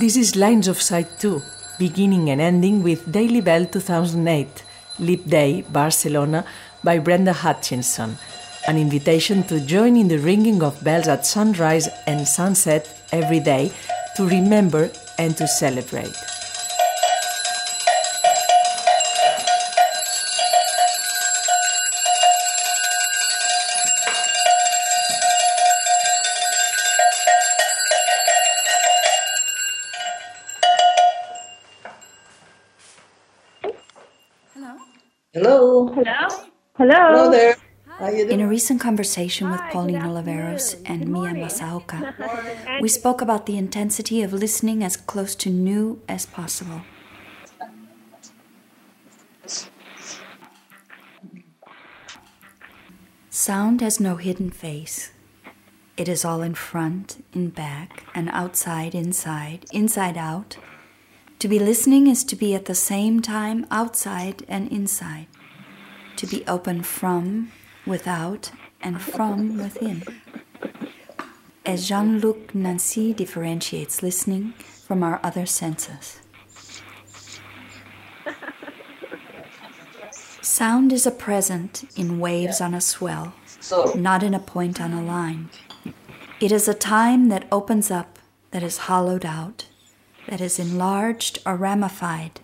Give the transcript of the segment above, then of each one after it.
This is Lines of Sight 2, beginning and ending with Daily Bell 2008, Leap Day, Barcelona, by Brenda Hutchinson. An invitation to join in the ringing of bells at sunrise and sunset every day to remember and to celebrate. Recent conversation with Pauline Oliveros and Miya. Masaoka, we spoke about the intensity of listening as close to new as possible. Sound has no hidden face. It is all in front, in back, and outside, inside, inside out. To be listening is to be at the same time outside and inside. To be open from, without, and from within. As Jean Luc Nancy differentiates listening from our other senses. Sound is a present in waves on a swell, not in a point on a line. It is a time that opens up, that is hollowed out, that is enlarged or ramified,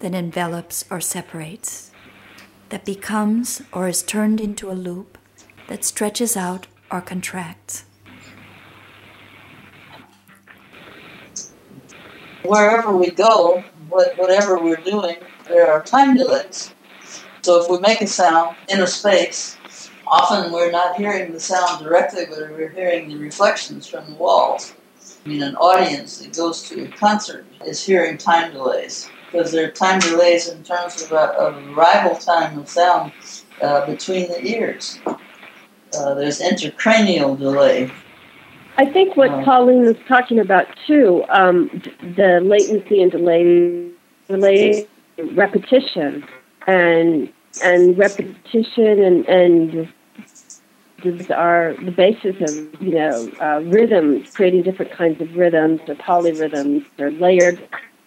that envelops or separates, that becomes or is turned into a loop, that stretches out or contracts. wherever we go, whatever we're doing, there are time delays. So if we make a sound in a space, often we're not hearing the sound directly, but we're hearing the reflections from the walls. I mean, an audience that goes to a concert is hearing time delays because there are time delays in terms of, a, of arrival time of sound uh, between the ears. Uh, there's intracranial delay. I think what. Pauline was talking about too, um, the latency and delay, delay repetition, and and repetition and and these are the basis of you know uh, rhythms, creating different kinds of rhythms, or polyrhythms, or layered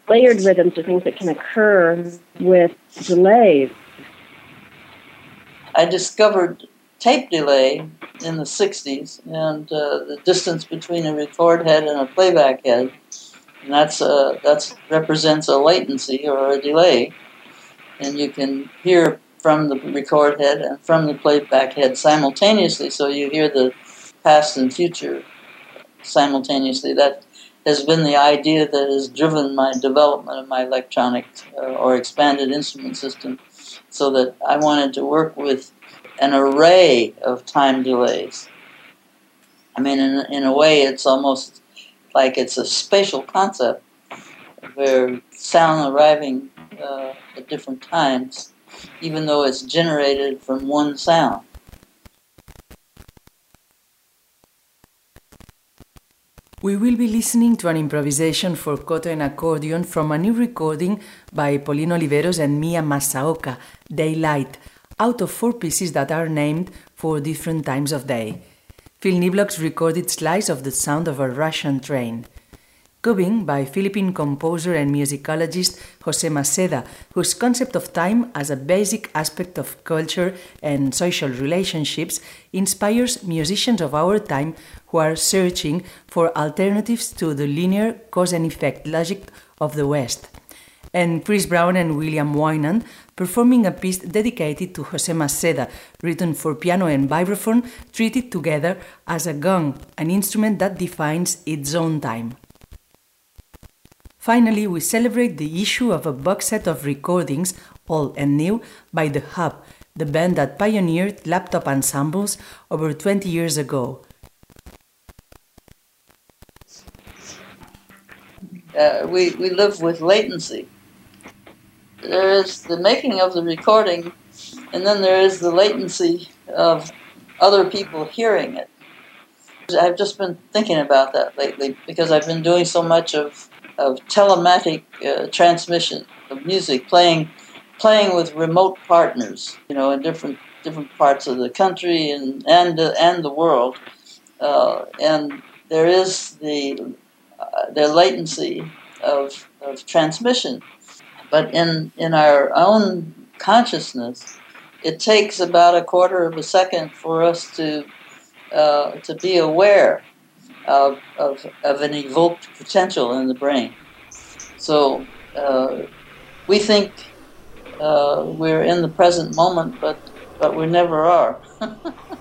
layered rhythms, are things that can occur with delays. I discovered tape delay in the 60s and uh, the distance between a record head and a playback head. And that's uh, that's represents a latency or a delay. And you can hear from the record head and from the playback head simultaneously, so you hear the past and future simultaneously. That has been the idea that has driven my development of my electronic uh, or expanded instrument system, so that I wanted to work with an array of time delays. I mean, in, in a way, it's almost like it's a spatial concept where sound arriving uh, at different times, even though it's generated from one sound. We will be listening to an improvisation for koto and accordion from a new recording by Pauline Oliveros and Miya Masaoka, Daylight, out of four pieces that are named for different times of day. Phil Niblock's recorded slice of the sound of a Russian train. Kubing by Philippine composer and musicologist Jose Maceda, whose concept of time as a basic aspect of culture and social relationships inspires musicians of our time who are searching for alternatives to the linear cause and effect logic of the West. And Chris Brown and William Winant performing a piece dedicated to Jose Maceda, written for piano and vibraphone, treated together as a gong, an instrument that defines its own time. Finally, we celebrate the issue of a box set of recordings, old and new, by The Hub, the band that pioneered laptop ensembles over 20 years ago. Uh, we, we live with latency. There is the making of the recording, and then there is the latency of other people hearing it. I've just been thinking about that lately because I've been doing so much of, of telematic uh, transmission of music, playing playing with remote partners, you know, in different different parts of the country and and uh, and the world. Uh, and there is the uh, their latency of, of transmission. But in, in our own consciousness, it takes about a quarter of a second for us to, uh, to be aware of, of, of an evoked potential in the brain. So uh, we think uh, we're in the present moment, but, but we never are.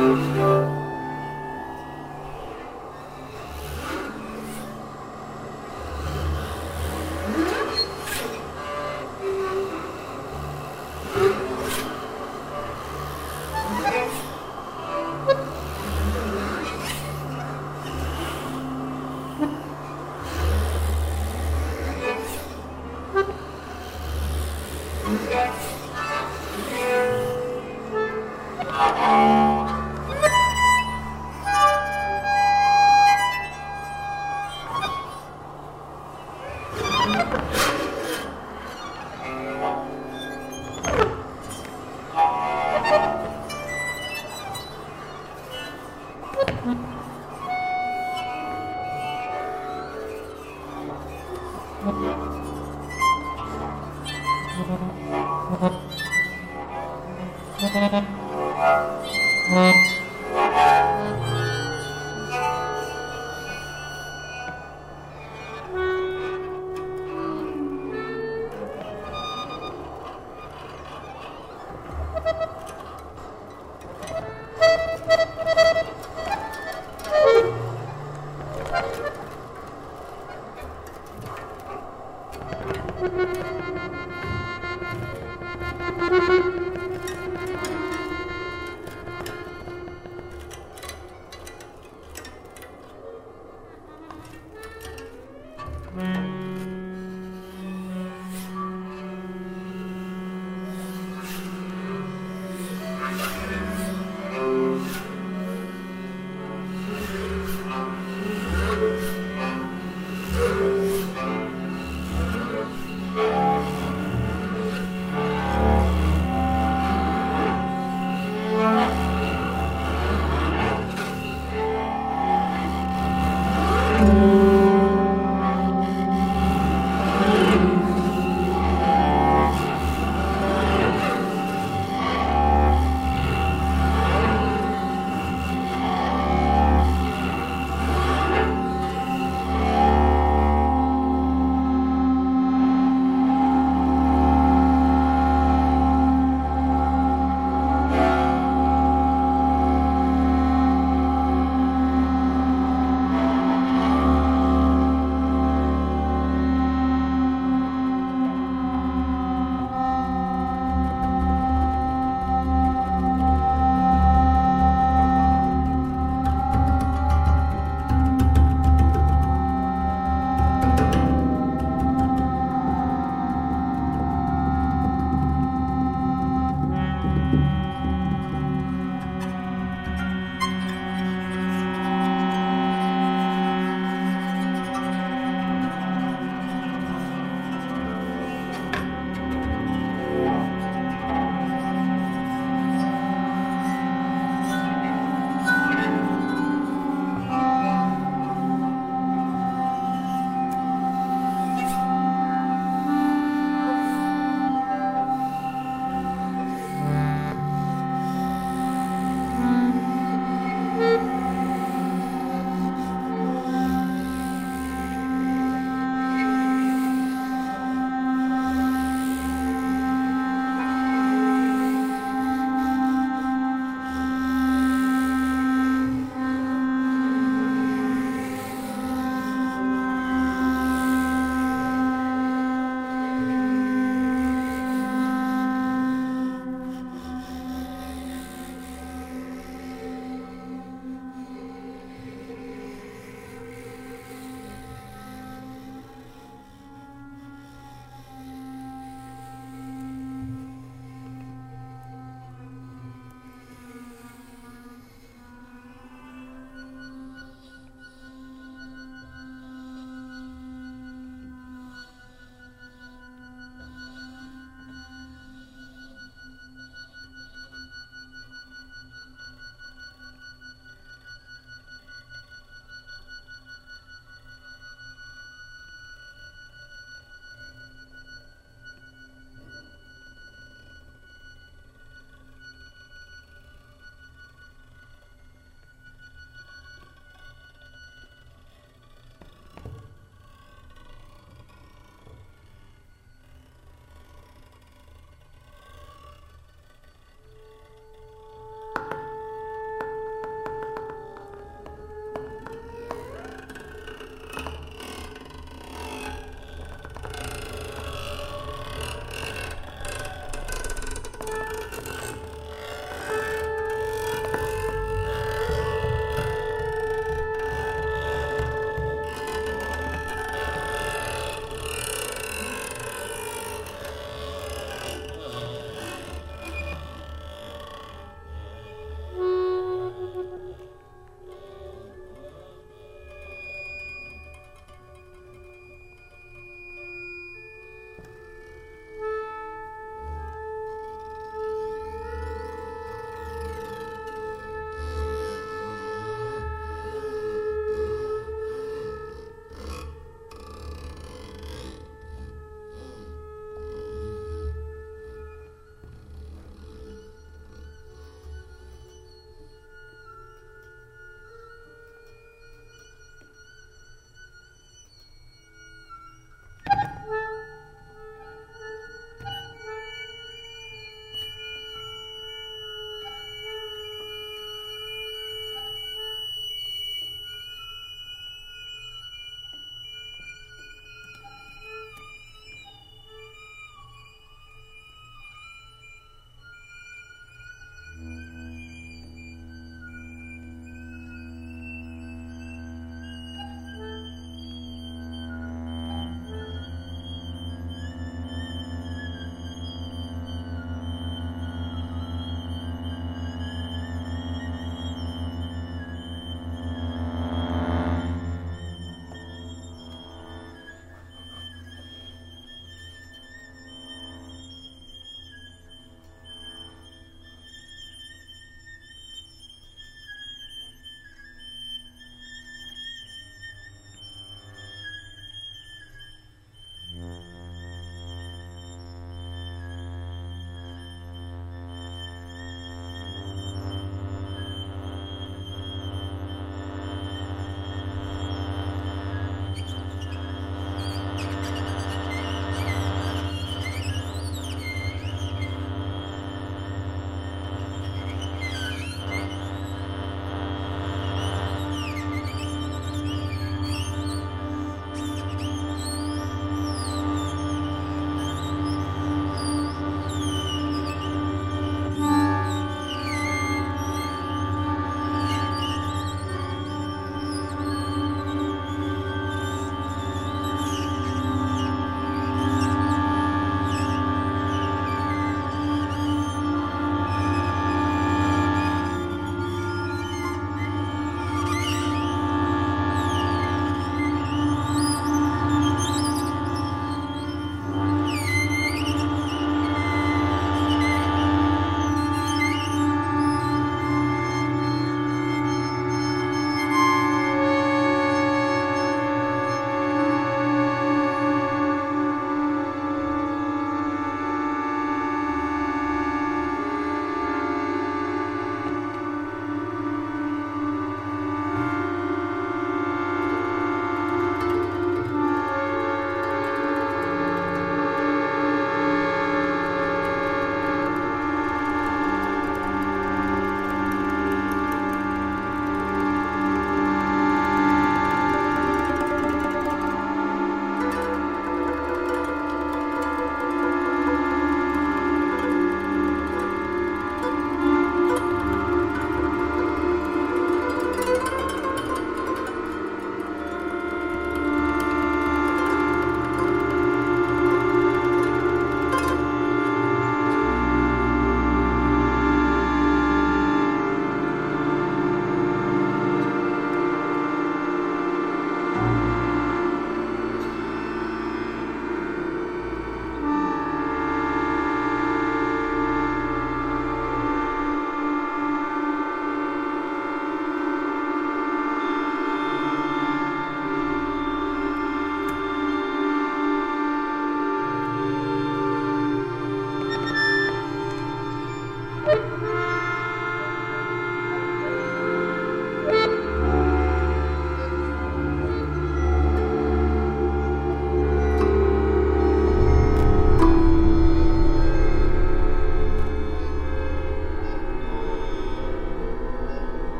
Música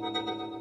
thank you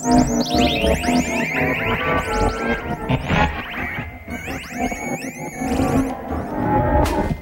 Thank you.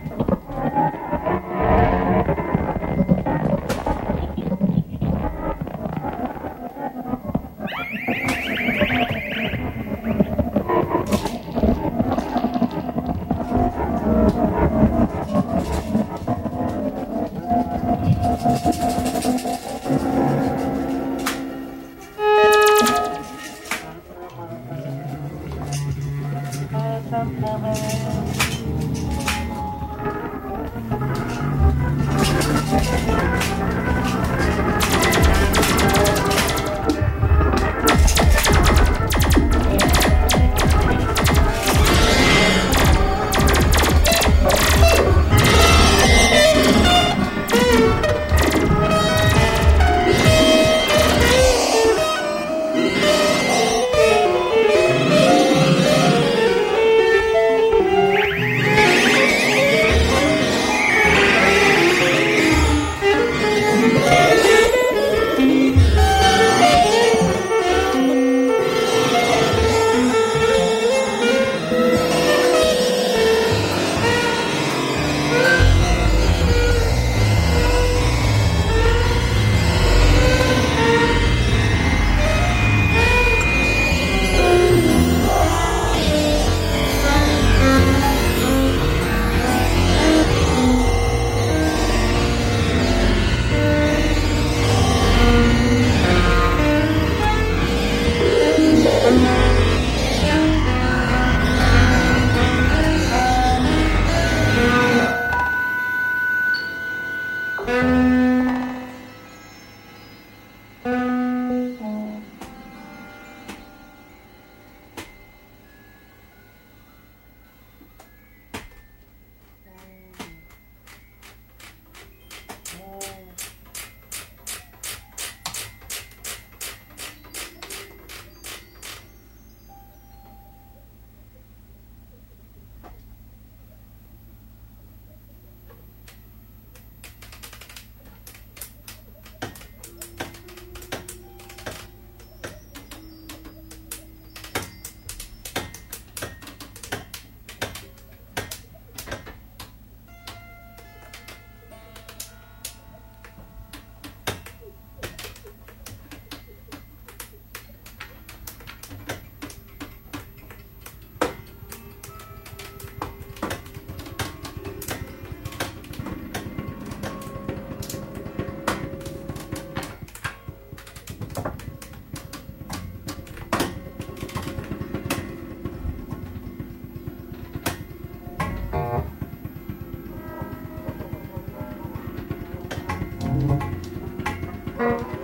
Bye.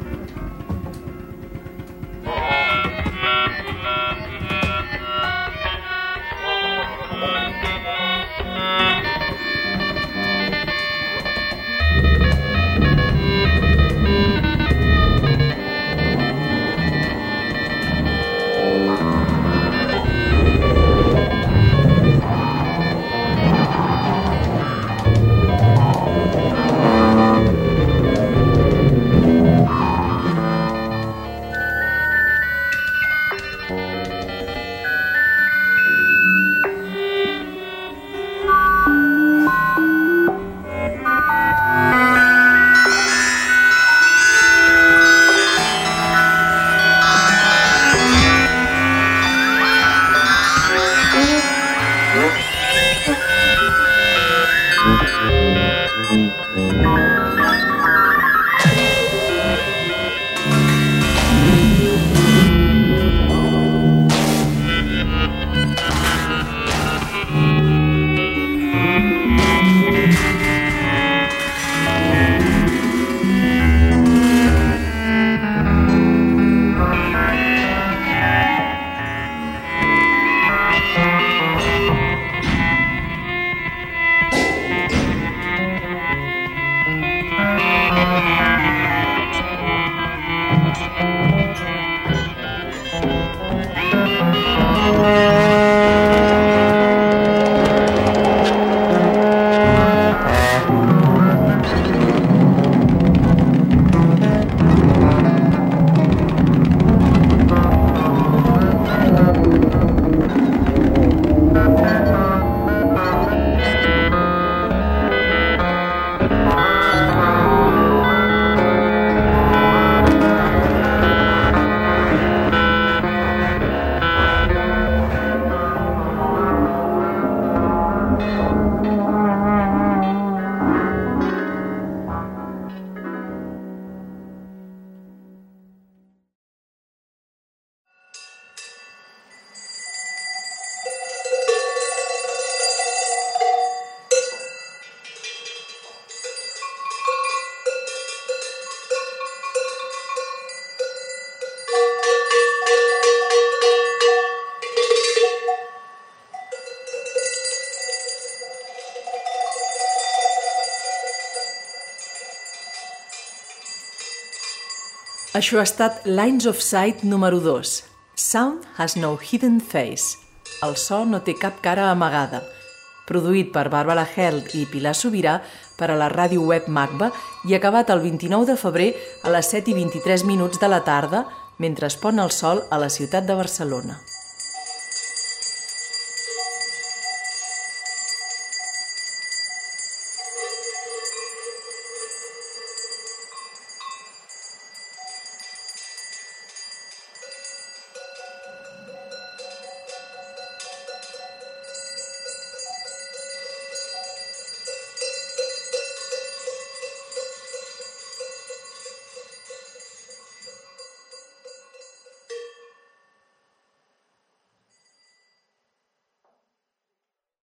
Això ha estat Lines of Sight número 2. Sound has no hidden face. El so no té cap cara amagada. Produït per Bàrbara Held i Pilar Sobirà per a la ràdio web MACBA i acabat el 29 de febrer a les 7 i 23 minuts de la tarda mentre es pon el sol a la ciutat de Barcelona.